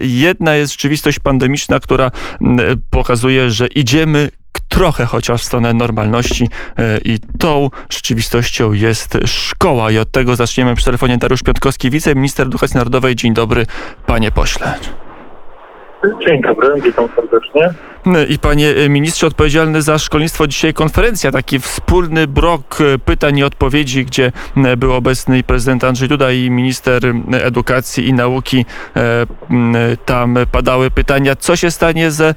Jedna jest rzeczywistość pandemiczna, która pokazuje, że idziemy trochę chociaż w stronę normalności i tą rzeczywistością jest szkoła i od tego zaczniemy przy telefonie Dariusz Piątkowski, wiceminister edukacji narodowej. Dzień dobry, panie pośle. Dzień dobry, witam serdecznie. I panie ministrze odpowiedzialny za szkolnictwo, dzisiaj konferencja, taki wspólny brok pytań i odpowiedzi, gdzie był obecny prezydent Andrzej Duda i minister edukacji i nauki. Tam padały pytania, co się stanie ze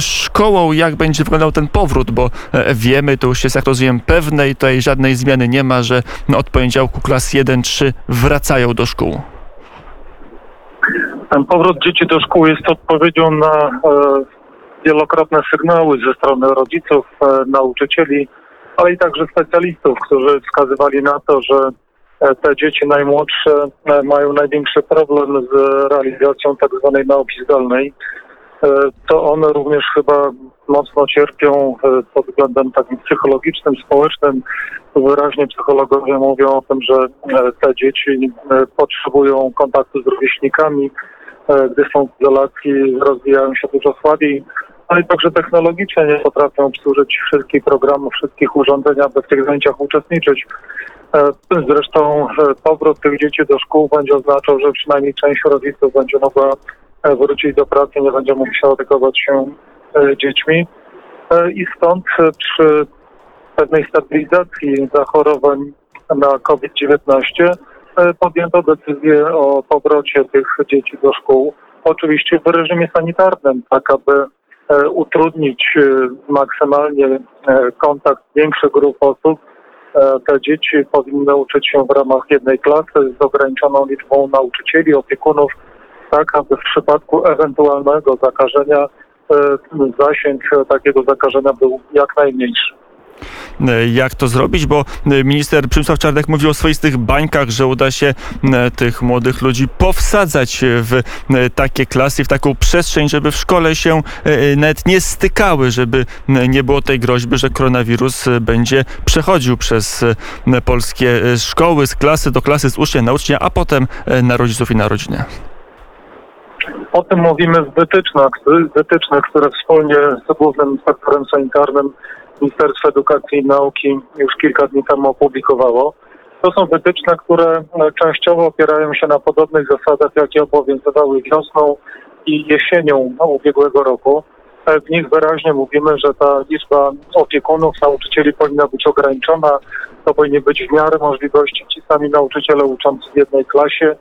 szkołą, jak będzie wyglądał ten powrót, bo wiemy, to już jest jak rozumiem pewne i tutaj żadnej zmiany nie ma, że od poniedziałku klas 1-3 wracają do szkół. Ten powrót dzieci do szkół jest odpowiedzią na e, wielokrotne sygnały ze strony rodziców, e, nauczycieli, ale i także specjalistów, którzy wskazywali na to, że e, te dzieci najmłodsze mają największy problem z realizacją tak zwanej nauki zdalnej. To one również chyba mocno cierpią pod względem takim psychologicznym, społecznym. Wyraźnie psychologowie mówią o tym, że te dzieci potrzebują kontaktu z rówieśnikami, gdy są w izolacji, rozwijają się dużo słabiej, ale także technologicznie nie potrafią obsłużyć wszystkich programów, wszystkich urządzeń, aby w tych zajęciach uczestniczyć. E, Zresztą e, powrót tych dzieci do szkół będzie oznaczał, że przynajmniej część rodziców będzie mogła e, wrócić do pracy, nie będzie musiała opiekować się e, dziećmi. E, I stąd e, przy pewnej stabilizacji zachorowań na COVID-19 e, podjęto decyzję o powrocie tych dzieci do szkół. Oczywiście w reżimie sanitarnym, tak aby e, utrudnić e, maksymalnie e, kontakt większych grup osób. E, Te dzieci powinny uczyć się w ramach jednej klasy z ograniczoną liczbą nauczycieli, opiekunów, tak aby w przypadku ewentualnego zakażenia e, zasięg takiego zakażenia był jak najmniejszy. Jak to zrobić, bo minister Przemysław Czarnek mówił o swoistych bańkach, że uda się tych młodych ludzi powsadzać w takie klasy, w taką przestrzeń, żeby w szkole się nawet nie stykały, żeby nie było tej groźby, że koronawirus będzie przechodził przez polskie szkoły, z klasy do klasy, z ucznia na ucznia, a potem na rodziców i na rodzinę. O tym mówimy w wytycznych, wytycznych, które wspólnie z Głównym Inspektorem Sanitarnym Ministerstwo Edukacji i Nauki już kilka dni temu opublikowało. To są wytyczne, które e, częściowo opierają się na podobnych zasadach, jakie obowiązywały wiosną i jesienią ubiegłego roku. E, W nich wyraźnie mówimy, że ta liczba opiekunów, nauczycieli powinna być ograniczona. To powinni być w miarę możliwości ci sami nauczyciele uczący w jednej klasie.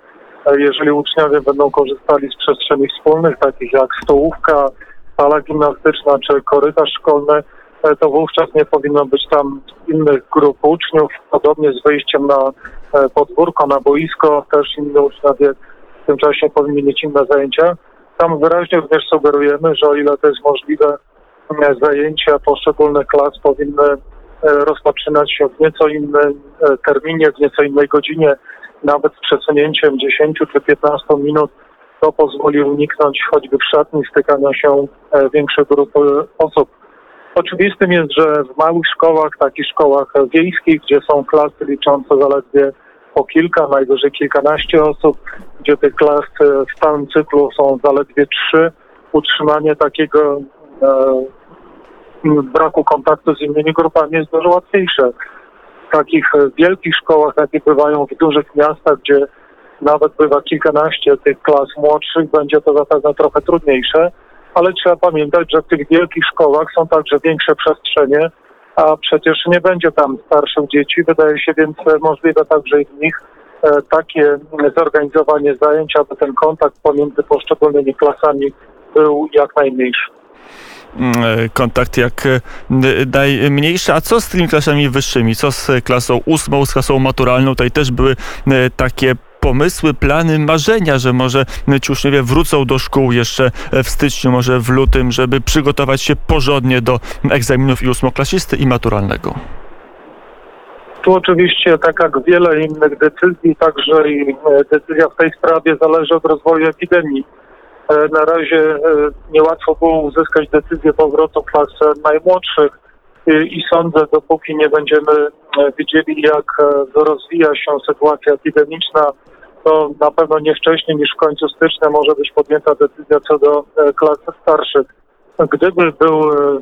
E, Jeżeli uczniowie będą korzystali z przestrzeni wspólnych, takich jak stołówka, sala gimnastyczna czy korytarz szkolny, to wówczas nie powinno być tam innych grup uczniów. Podobnie z wyjściem na e, podwórko, na boisko, też inni uczniowie w tym czasie powinni mieć inne zajęcia. Tam wyraźnie również sugerujemy, że o ile to jest możliwe, e, zajęcia poszczególnych klas powinny e, rozpoczynać się w nieco innym e, terminie, w nieco innej godzinie, nawet z przesunięciem 10 czy 15 minut. To pozwoli uniknąć choćby w szatni stykania się e, większych grup e, osób. Oczywistym jest, że w małych szkołach, takich szkołach wiejskich, gdzie są klasy liczące zaledwie po kilka, najwyżej kilkanaście osób, gdzie tych klas e, w stałym cyklu są zaledwie trzy, utrzymanie takiego e, braku kontaktu z innymi grupami jest dużo łatwiejsze. W takich e, wielkich szkołach, jakie bywają w dużych miastach, gdzie nawet bywa kilkanaście tych klas młodszych, będzie to zapewne trochę trudniejsze, ale trzeba pamiętać, że w tych wielkich szkołach są także większe przestrzenie, a przecież nie będzie tam starszych dzieci. Wydaje się więc e, możliwe także i w nich e, takie zorganizowanie zajęć, aby ten kontakt pomiędzy poszczególnymi klasami był jak najmniejszy. Mm, kontakt jak e, najmniejszy. A co z tymi klasami wyższymi? Co z klasą ósmą, z klasą maturalną? Tutaj też były e, takie pomysły, plany, marzenia, że może ci uczniowie wrócą do szkół jeszcze w styczniu, może w lutym, żeby przygotować się porządnie do egzaminów i ósmoklasisty i maturalnego. Tu oczywiście, tak jak wiele innych decyzji, także i e, decyzja w tej sprawie zależy od rozwoju epidemii. E, Na razie e, niełatwo było uzyskać decyzję powrotu klas e, najmłodszych e, i sądzę, dopóki nie będziemy e, wiedzieli, jak e, rozwija się sytuacja epidemiczna, to na pewno nie wcześniej niż w końcu stycznia może być podjęta decyzja co do e, klas starszych. Gdyby był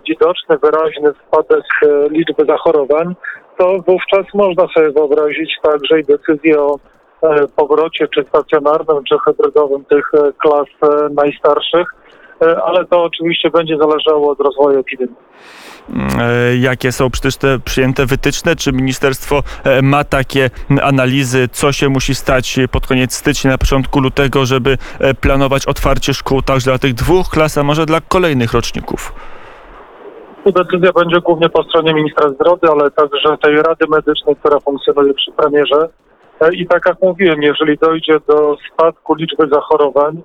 widoczny, wyraźny spadek liczby zachorowań, to wówczas można sobie wyobrazić także i decyzję o powrocie czy stacjonarnym, czy hybrydowym tych klas najstarszych, ale to oczywiście będzie zależało od rozwoju epidemii. E, Jakie są przecież te przyjęte wytyczne? Czy ministerstwo e, ma takie analizy, co się musi stać pod koniec stycznia, na początku lutego, żeby e, planować otwarcie szkół także dla tych dwóch klas, a może dla kolejnych roczników? Decyzja będzie głównie po stronie ministra zdrowia, ale także tej Rady Medycznej, która funkcjonuje przy premierze. E, I tak jak mówiłem, jeżeli dojdzie do spadku liczby zachorowań, e,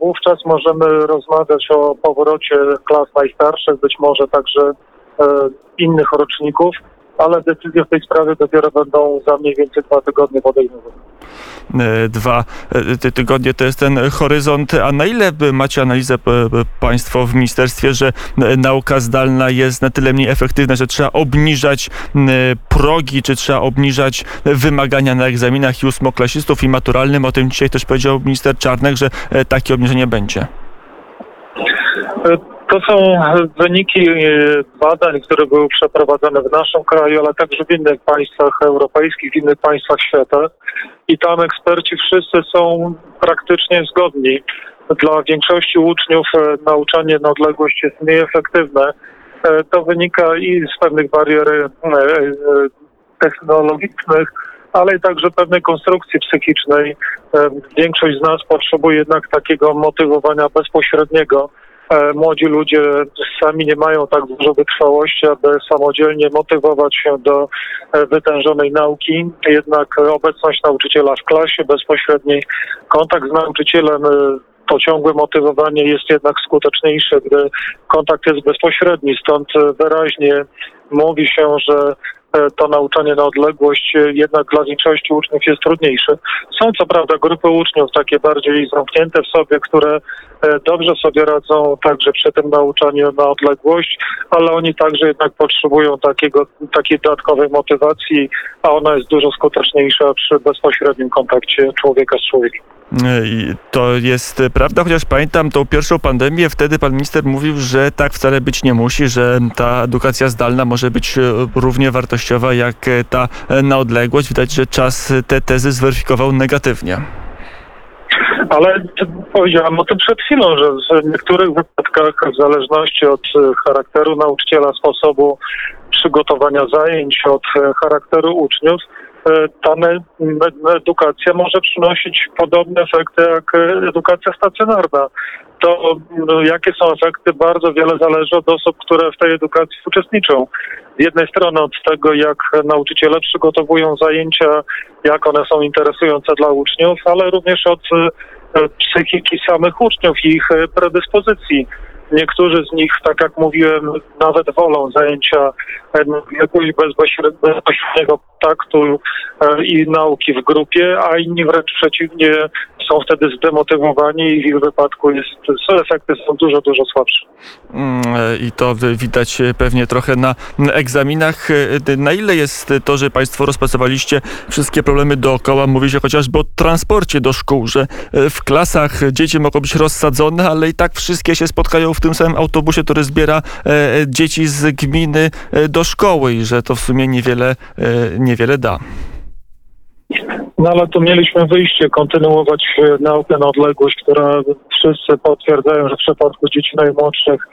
wówczas możemy rozmawiać o powrocie klas najstarszych, być może także e, innych roczników, ale decyzje w tej sprawie dopiero będą za mniej więcej dwa tygodnie podejmowane. E, Dwa e, ty- tygodnie to jest ten horyzont. A na ile macie analizę Państwo w ministerstwie, że e, nauka zdalna jest na tyle mniej efektywna, że trzeba obniżać progi, czy trzeba obniżać wymagania na egzaminach i ósmoklasistów i maturalnym? O tym dzisiaj też powiedział minister Czarnek, że takie obniżenie będzie. To są wyniki e, badań, które były przeprowadzone w naszym kraju, ale także w innych państwach europejskich, w innych państwach świata. I tam eksperci wszyscy są praktycznie zgodni. Dla większości uczniów e, nauczanie na odległość jest mniej efektywne. E, To wynika i z pewnych barier technologicznych, ale i także pewnej konstrukcji psychicznej. Większość z nas potrzebuje jednak takiego motywowania bezpośredniego. E, Młodzi ludzie sami nie mają tak dużo wytrwałości, aby samodzielnie motywować się do e, wytężonej nauki. Jednak obecność nauczyciela w klasie, bezpośredni kontakt z nauczycielem, e, to ciągłe motywowanie jest jednak skuteczniejsze, gdy kontakt jest bezpośredni. Stąd wyraźnie mówi się, że to nauczanie na odległość e, jednak dla większości uczniów jest trudniejsze. Są co prawda grupy uczniów takie bardziej zamknięte w sobie, które e, dobrze sobie radzą także przy tym nauczaniu na odległość, ale oni także jednak potrzebują takiego, takiej dodatkowej motywacji, a ona jest dużo skuteczniejsza przy bezpośrednim kontakcie człowieka z człowiekiem. To jest e, prawda, chociaż pamiętam tą pierwszą pandemię, wtedy pan minister mówił, że tak wcale być nie musi, że ta edukacja zdalna może być e, równie wartościowa jak e, ta na odległość. Widać, że czas te tezy zweryfikował negatywnie. Ale powiedziałem o tym przed chwilą, że w niektórych wypadkach, w zależności od charakteru nauczyciela, sposobu przygotowania zajęć, od charakteru uczniów, ta me- me- edukacja może przynosić podobne efekty jak e, edukacja stacjonarna. To no, jakie są efekty, bardzo wiele zależy od osób, które w tej edukacji uczestniczą. Z jednej strony od tego, jak nauczyciele przygotowują zajęcia, jak one są interesujące dla uczniów, ale również od e, psychiki samych uczniów i ich predyspozycji. Niektórzy z nich, tak jak mówiłem, nawet wolą zajęcia bezpośred- bezpośredniego kontaktu e, i nauki w grupie, a inni wręcz przeciwnie są wtedy zdemotywowani i w ich wypadku jest, efekty są dużo, dużo słabsze. Mm, e, I to widać e, pewnie trochę na egzaminach. Na ile jest to, że Państwo rozpracowaliście wszystkie problemy dookoła? Mówi się chociażby o transporcie do szkół, że w klasach dzieci mogą być rozsadzone, ale i tak wszystkie się spotkają w tym samym autobusie, który zbiera dzieci z gminy do szkoły i że to w sumie niewiele, e, niewiele da. No ale tu mieliśmy wyjście, kontynuować e, naukę na odległość, która wszyscy potwierdzają, że w przypadku dzieci najmłodszych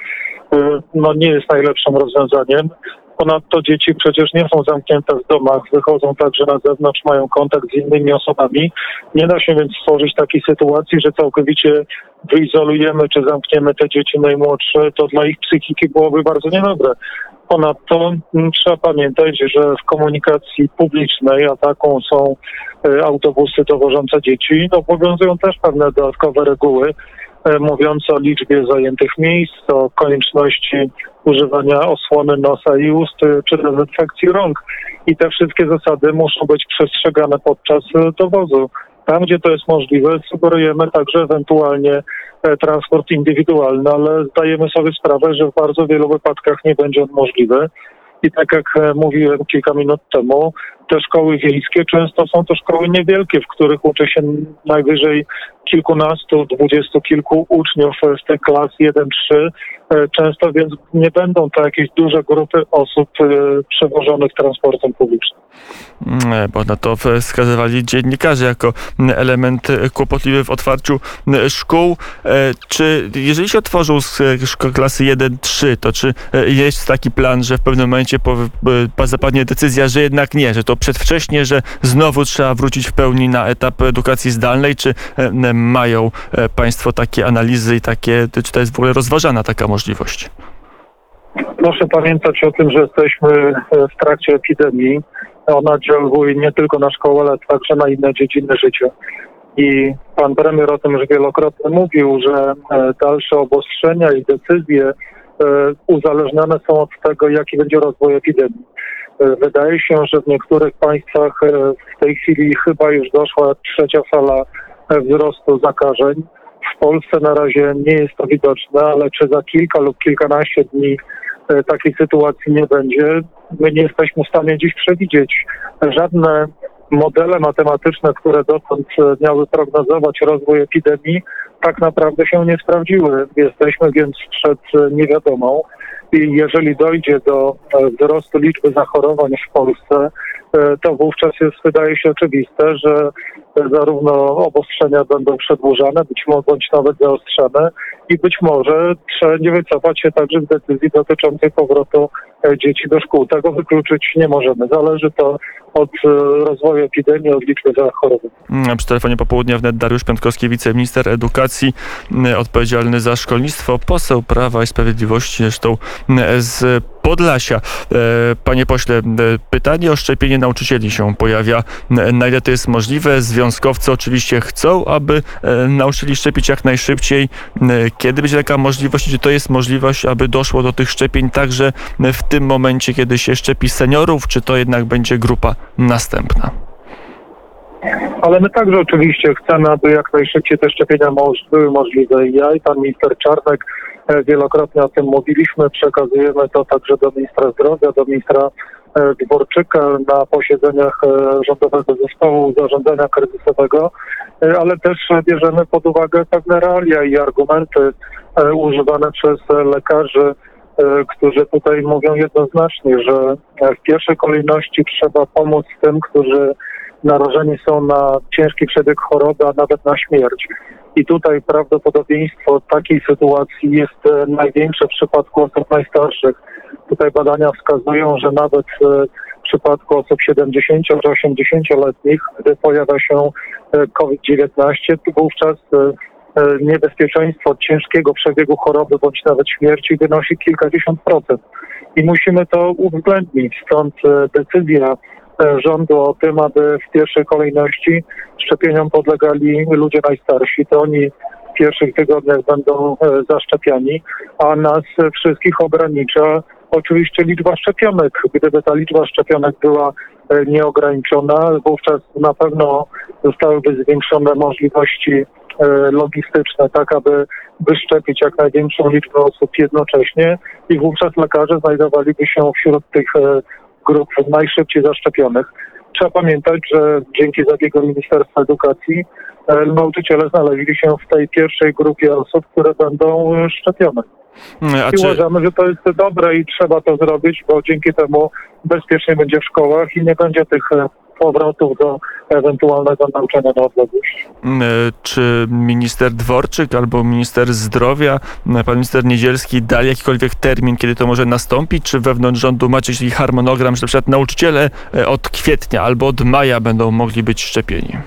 e, no nie jest najlepszym rozwiązaniem. Ponadto dzieci przecież nie są zamknięte w domach, wychodzą także na zewnątrz, mają kontakt z innymi osobami. Nie da się więc stworzyć takiej sytuacji, że całkowicie wyizolujemy czy zamkniemy te dzieci najmłodsze. To dla ich psychiki byłoby bardzo niedobre. Ponadto m, trzeba pamiętać, że w komunikacji publicznej, a taką są e, autobusy dowożące dzieci, no, obowiązują też pewne dodatkowe reguły mówiące o liczbie zajętych miejsc, o konieczności używania osłony nosa i ust e, czy dezynfekcji rąk. I te wszystkie zasady muszą być przestrzegane podczas e, dowozu. Tam, gdzie to jest możliwe, sugerujemy także ewentualnie e, transport indywidualny, ale zdajemy sobie sprawę, że w bardzo wielu wypadkach nie będzie on możliwy. I tak jak e, mówiłem kilka minut temu, te szkoły wiejskie często są to szkoły niewielkie, w których uczy się najwyżej kilkunastu, dwudziestu kilku uczniów z tych klas 1-3 e, często, więc nie będą to jakieś duże grupy osób e, przewożonych transportem publicznym. Mm, Bo na to wskazywali dziennikarze jako element kłopotliwy w otwarciu szkół. E, Czy jeżeli się szko- klasy 1-3, to czy e, jest taki plan, że w pewnym momencie e, zapadnie decyzja, że jednak nie, że to przedwcześnie, że znowu trzeba wrócić w pełni na etap edukacji zdalnej, czy e, mają e, Państwo takie analizy i takie, czy to jest w ogóle rozważana taka możliwość? Proszę pamiętać o tym, że jesteśmy e, w trakcie epidemii. Ona oddziałuje nie tylko na szkołę, ale także na inne dziedziny życia. I pan premier o tym już wielokrotnie mówił, że dalsze obostrzenia i decyzje uzależnione są od tego, jaki będzie rozwój epidemii. Wydaje się, że w niektórych państwach e, w tej chwili chyba już doszła trzecia fala e, wzrostu zakażeń. W Polsce na razie nie jest to widoczne, ale czy za kilka lub kilkanaście dni e, takiej sytuacji nie będzie, my nie jesteśmy w stanie dziś przewidzieć. Żadne modele matematyczne, które dotąd e, miały prognozować rozwój epidemii, tak naprawdę się nie sprawdziły. Jesteśmy więc przed e, niewiadomą. I jeżeli dojdzie do e, wzrostu liczby zachorowań w Polsce, to wówczas jest, wydaje się oczywiste, że e, zarówno obostrzenia będą przedłużane, być może bądź nawet zaostrzane i być może będzie wycofać się także z decyzji dotyczącej powrotu e, dzieci do szkół. Tego wykluczyć nie możemy. Zależy to od e, rozwoju epidemii, od liczby zachorowań. Mm, Przy telefonie popołudnia wnet Dariusz Piątkowski, wiceminister edukacji, mm, odpowiedzialny za szkolnictwo, poseł Prawa i Sprawiedliwości, zresztą mm, z Podlasia. E, Panie pośle, e, pytanie o szczepienie nauczycieli się pojawia. Mm, Na ile to jest możliwe? Związkowcy oczywiście chcą, aby e, nauczycieli szczepić jak najszybciej. Kiedy będzie taka możliwość? Czy to jest możliwość, aby doszło do tych szczepień także w tym momencie, kiedy się szczepi seniorów, czy to jednak będzie grupa następna? Ale my także oczywiście chcemy, aby jak najszybciej te szczepienia były możliwe. Ja i pan minister Czarnek e, wielokrotnie o tym mówiliśmy. Przekazujemy to także do ministra zdrowia, do ministra e, Dworczyka na posiedzeniach e, Rządowego Zespołu Zarządzania Kryzysowego, e, ale też bierzemy pod uwagę pewne realia i argumenty e, używane przez e, lekarzy, e, którzy tutaj mówią jednoznacznie, że e, w pierwszej kolejności trzeba pomóc tym, którzy narażeni są na ciężki przebieg choroby, a nawet na śmierć. I tutaj prawdopodobieństwo takiej sytuacji jest e, największe w przypadku osób najstarszych. Tutaj badania wskazują, że nawet e, w przypadku osób 70 czy 80-letnich, gdy pojawia się e, COVID-19, to wówczas niebezpieczeństwo ciężkiego przebiegu choroby bądź nawet śmierci wynosi kilkadziesiąt procent. I musimy to uwzględnić. Stąd decyzja rządu o tym, aby w pierwszej kolejności szczepieniom podlegali ludzie najstarsi. To oni w pierwszych tygodniach będą e, zaszczepiani, a nas e, wszystkich ogranicza oczywiście liczba szczepionek. Gdyby ta liczba szczepionek była e, nieograniczona, wówczas na pewno zostałyby zwiększone możliwości e, logistyczne, tak aby wyszczepić jak największą liczbę osób jednocześnie i wówczas lekarze znajdowaliby się wśród tych e, grup najszybciej zaszczepionych. Trzeba pamiętać, że dzięki zabiegom Ministerstwa Edukacji e, nauczyciele znaleźli się w tej pierwszej grupie osób, które będą e, szczepione. Mm, A I czy, uważamy, że to jest dobre i trzeba to zrobić, bo dzięki temu bezpiecznie będzie w szkołach i nie będzie tych e, powrotów do ewentualnego nauczania na odległość. Mm, Czy minister Dworczyk albo minister zdrowia, pan minister Niedzielski dali jakikolwiek termin, kiedy to może nastąpić? Czy wewnątrz rządu macie jakiś harmonogram, że na przykład nauczyciele e, od kwietnia albo od maja będą mogli być szczepieni?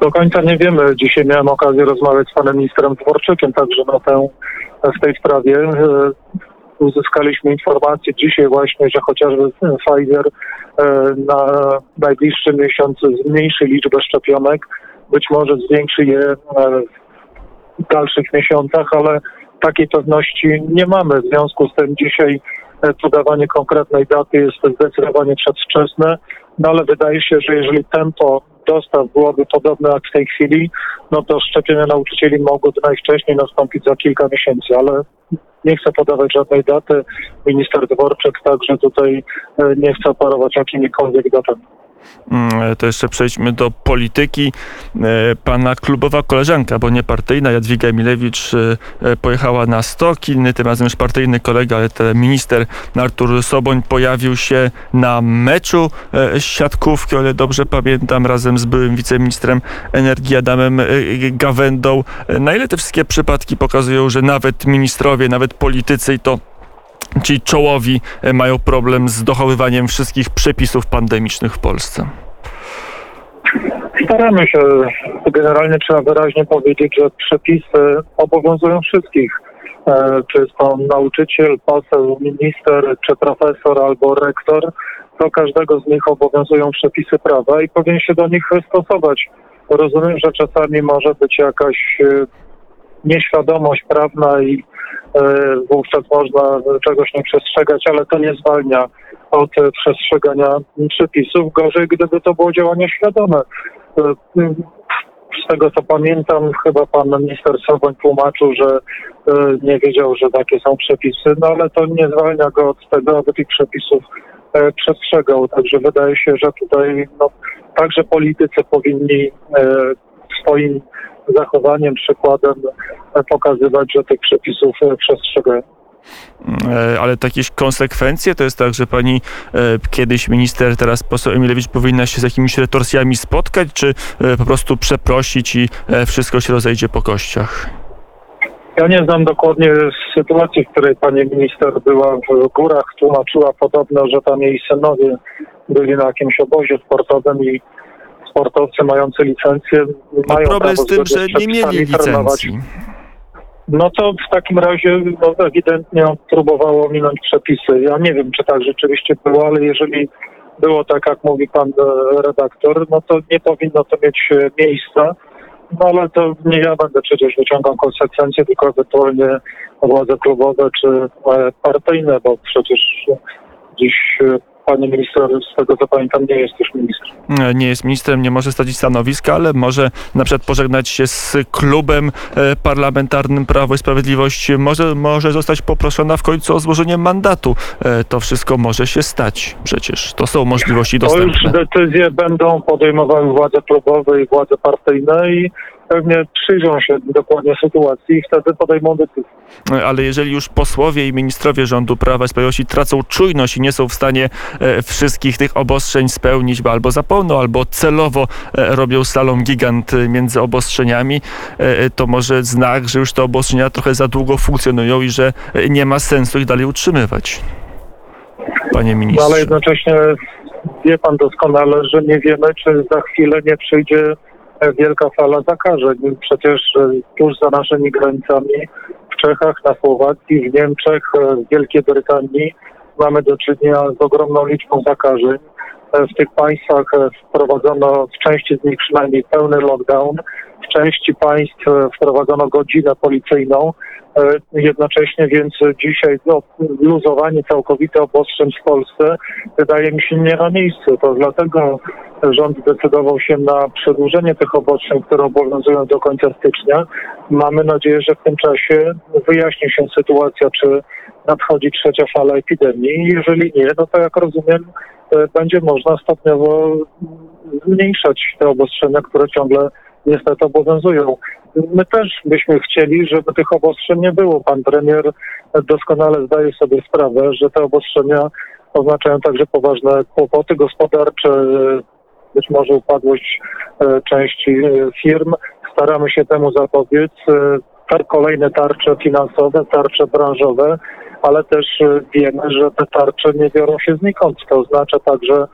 Do końca nie wiemy. Dzisiaj miałem okazję rozmawiać z panem ministrem Dworczykiem także na tę, w tej sprawie. E, Uzyskaliśmy informację dzisiaj właśnie, że chociażby Pfizer e, na najbliższy miesiąc zmniejszy liczbę szczepionek. Być może zwiększy je e, w dalszych miesiącach, ale takiej pewności nie mamy. W związku z tym dzisiaj e, podawanie konkretnej daty jest zdecydowanie przedwczesne, no ale wydaje się, że jeżeli tempo dostaw byłoby podobne jak w tej chwili, no to szczepienia nauczycieli mogłyby najwcześniej nastąpić za kilka miesięcy, ale nie chcę podawać żadnej daty. Minister Dworczyk także tutaj e, nie chce operować jakimikolwiek datami. Mm, To jeszcze przejdźmy do polityki. E, Pana klubowa koleżanka, bo nie partyjna, Jadwiga Emilewicz e, e, pojechała na Stokiny, tym razem już partyjny kolega, ale ten minister Artur Soboń pojawił się na meczu siatkówki, o ile dobrze pamiętam, razem z byłym wiceministrem energii Adamem Gawędą. Na ile te wszystkie przypadki pokazują, że nawet ministrowie, nawet politycy i to ci czołowi e, mają problem z dochowywaniem wszystkich przepisów pandemicznych w Polsce. Staramy się, generalnie trzeba wyraźnie powiedzieć, że przepisy obowiązują wszystkich. E, Czy jest to nauczyciel, poseł, minister, czy profesor albo rektor, to każdego z nich obowiązują przepisy prawa i powinien się do nich stosować. Rozumiem, że czasami może być jakaś e, nieświadomość prawna i e, wówczas można czegoś nie przestrzegać, ale to nie zwalnia od przestrzegania przepisów. Gorzej, gdyby to było działanie świadome. E, Z tego co pamiętam, chyba pan minister Soboń tłumaczył, że e, nie wiedział, że takie są przepisy, no ale to nie zwalnia go od tego, aby tych przepisów przestrzegał. Także wydaje się, że tutaj no, także politycy powinni swoim zachowaniem, przykładem e, pokazywać, że tych przepisów e, przestrzegają. E, Ale jakieś konsekwencje? To jest tak, że pani kiedyś minister, teraz poseł Emilewicz powinna się z jakimiś retorsjami spotkać, czy po prostu przeprosić i wszystko się rozejdzie po kościach? Ja nie znam dokładnie sytuacji, w której pani minister była w górach, tłumaczyła podobno, że tam jej synowie byli na jakimś obozie sportowym i sportowcy mający licencję No mają problem prawo z tym, że nie mieli trenować. licencji. No to w takim razie no, ewidentnie próbowało minąć przepisy. Ja nie wiem, czy tak rzeczywiście było, ale jeżeli było tak, jak mówi pan e, redaktor, no to nie powinno to mieć e, miejsca. No ale to nie ja będę przecież wyciągał konsekwencje, tylko ewentualnie władze klubowe czy e, partyjne, bo przecież dziś pani minister, z tego co pamiętam, nie jest już ministrem. E, Nie jest ministrem, nie może stracić stanowiska, ale może na przykład pożegnać się z klubem e, parlamentarnym Prawo i Sprawiedliwość. Może, może zostać poproszona w końcu o złożenie mandatu. E, To wszystko może się stać przecież. To są możliwości To już dostępne. decyzje będą podejmowały władze klubowe i władze partyjne i pewnie przyjrzą się dokładnie sytuacji i wtedy podejmą decyzję. Ale jeżeli już posłowie i ministrowie rządu Prawa i Sprawiedliwości tracą czujność i nie są w stanie e, wszystkich tych obostrzeń spełnić, bo albo zapomną, albo celowo e, robią slalom gigant e, między obostrzeniami, to może znak, że już te obostrzenia trochę za długo funkcjonują i że nie ma sensu ich dalej utrzymywać. Panie No ale ministrze. jednocześnie wie pan doskonale, że nie wiemy, czy za chwilę nie przyjdzie wielka fala zakażeń. Przecież e, tuż za naszymi granicami, w Czechach, na Słowacji, w Niemczech, e, w Wielkiej Brytanii mamy do czynienia z ogromną liczbą zakażeń. W tych państwach e, wprowadzono, w części z nich przynajmniej pełny lockdown, w części państw e, wprowadzono godzinę policyjną. E, Jednocześnie więc dzisiaj no, luzowanie całkowite obostrzeń w Polsce wydaje mi się nie na miejscu. To dlatego rząd zdecydował się na przedłużenie tych obostrzeń, które obowiązują do końca stycznia. Mamy nadzieję, że w tym czasie wyjaśni się sytuacja, czy nadchodzi trzecia fala epidemii. Jeżeli nie, no to jak rozumiem, e, będzie można stopniowo zmniejszać te obostrzenia, które ciągle niestety obowiązują. My też byśmy chcieli, żeby tych obostrzeń nie było. Pan premier doskonale zdaje sobie sprawę, że te obostrzenia oznaczają także poważne kłopoty gospodarcze, być może upadłość e, części e, firm. Staramy się temu zapobiec. Tar- Kolejne tarcze finansowe, tarcze branżowe, ale też e, wiemy, że te tarcze nie biorą się znikąd. To oznacza także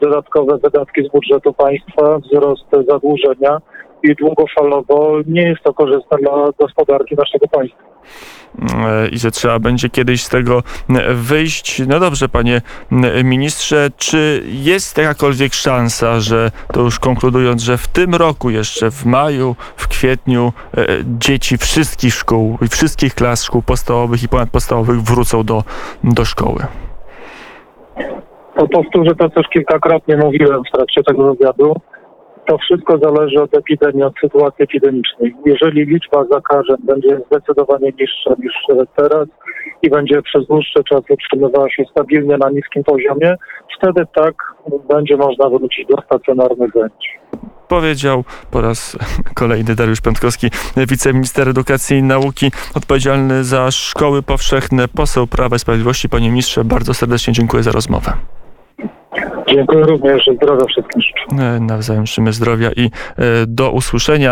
dodatkowe wydatki z budżetu państwa, wzrost zadłużenia i długofalowo nie jest to korzystne dla gospodarki naszego państwa. E, i że trzeba będzie kiedyś z tego wyjść. No dobrze, panie ministrze, czy jest jakakolwiek szansa, że to już konkludując, że w tym roku jeszcze w maju, w kwietniu e, dzieci wszystkich szkół i wszystkich klas szkół podstawowych i ponadpodstawowych wrócą do, do szkoły? To powtórzę to, co już kilkakrotnie mówiłem w trakcie tego wywiadu. To wszystko zależy od epidemii, od sytuacji epidemicznej. Jeżeli liczba zakażeń będzie zdecydowanie niższa niż teraz i będzie przez dłuższy czas utrzymywała się stabilnie na niskim poziomie, wtedy tak będzie można wrócić do stacjonarnych zajęć. Powiedział po raz kolejny Dariusz Pętkowski, wiceminister edukacji i nauki, odpowiedzialny za szkoły powszechne, poseł Prawa i Sprawiedliwości. Panie ministrze, bardzo serdecznie dziękuję za rozmowę. Dziękuję również, zdrowia wszystkim. E, Nawzajem życzymy zdrowia i e, do usłyszenia.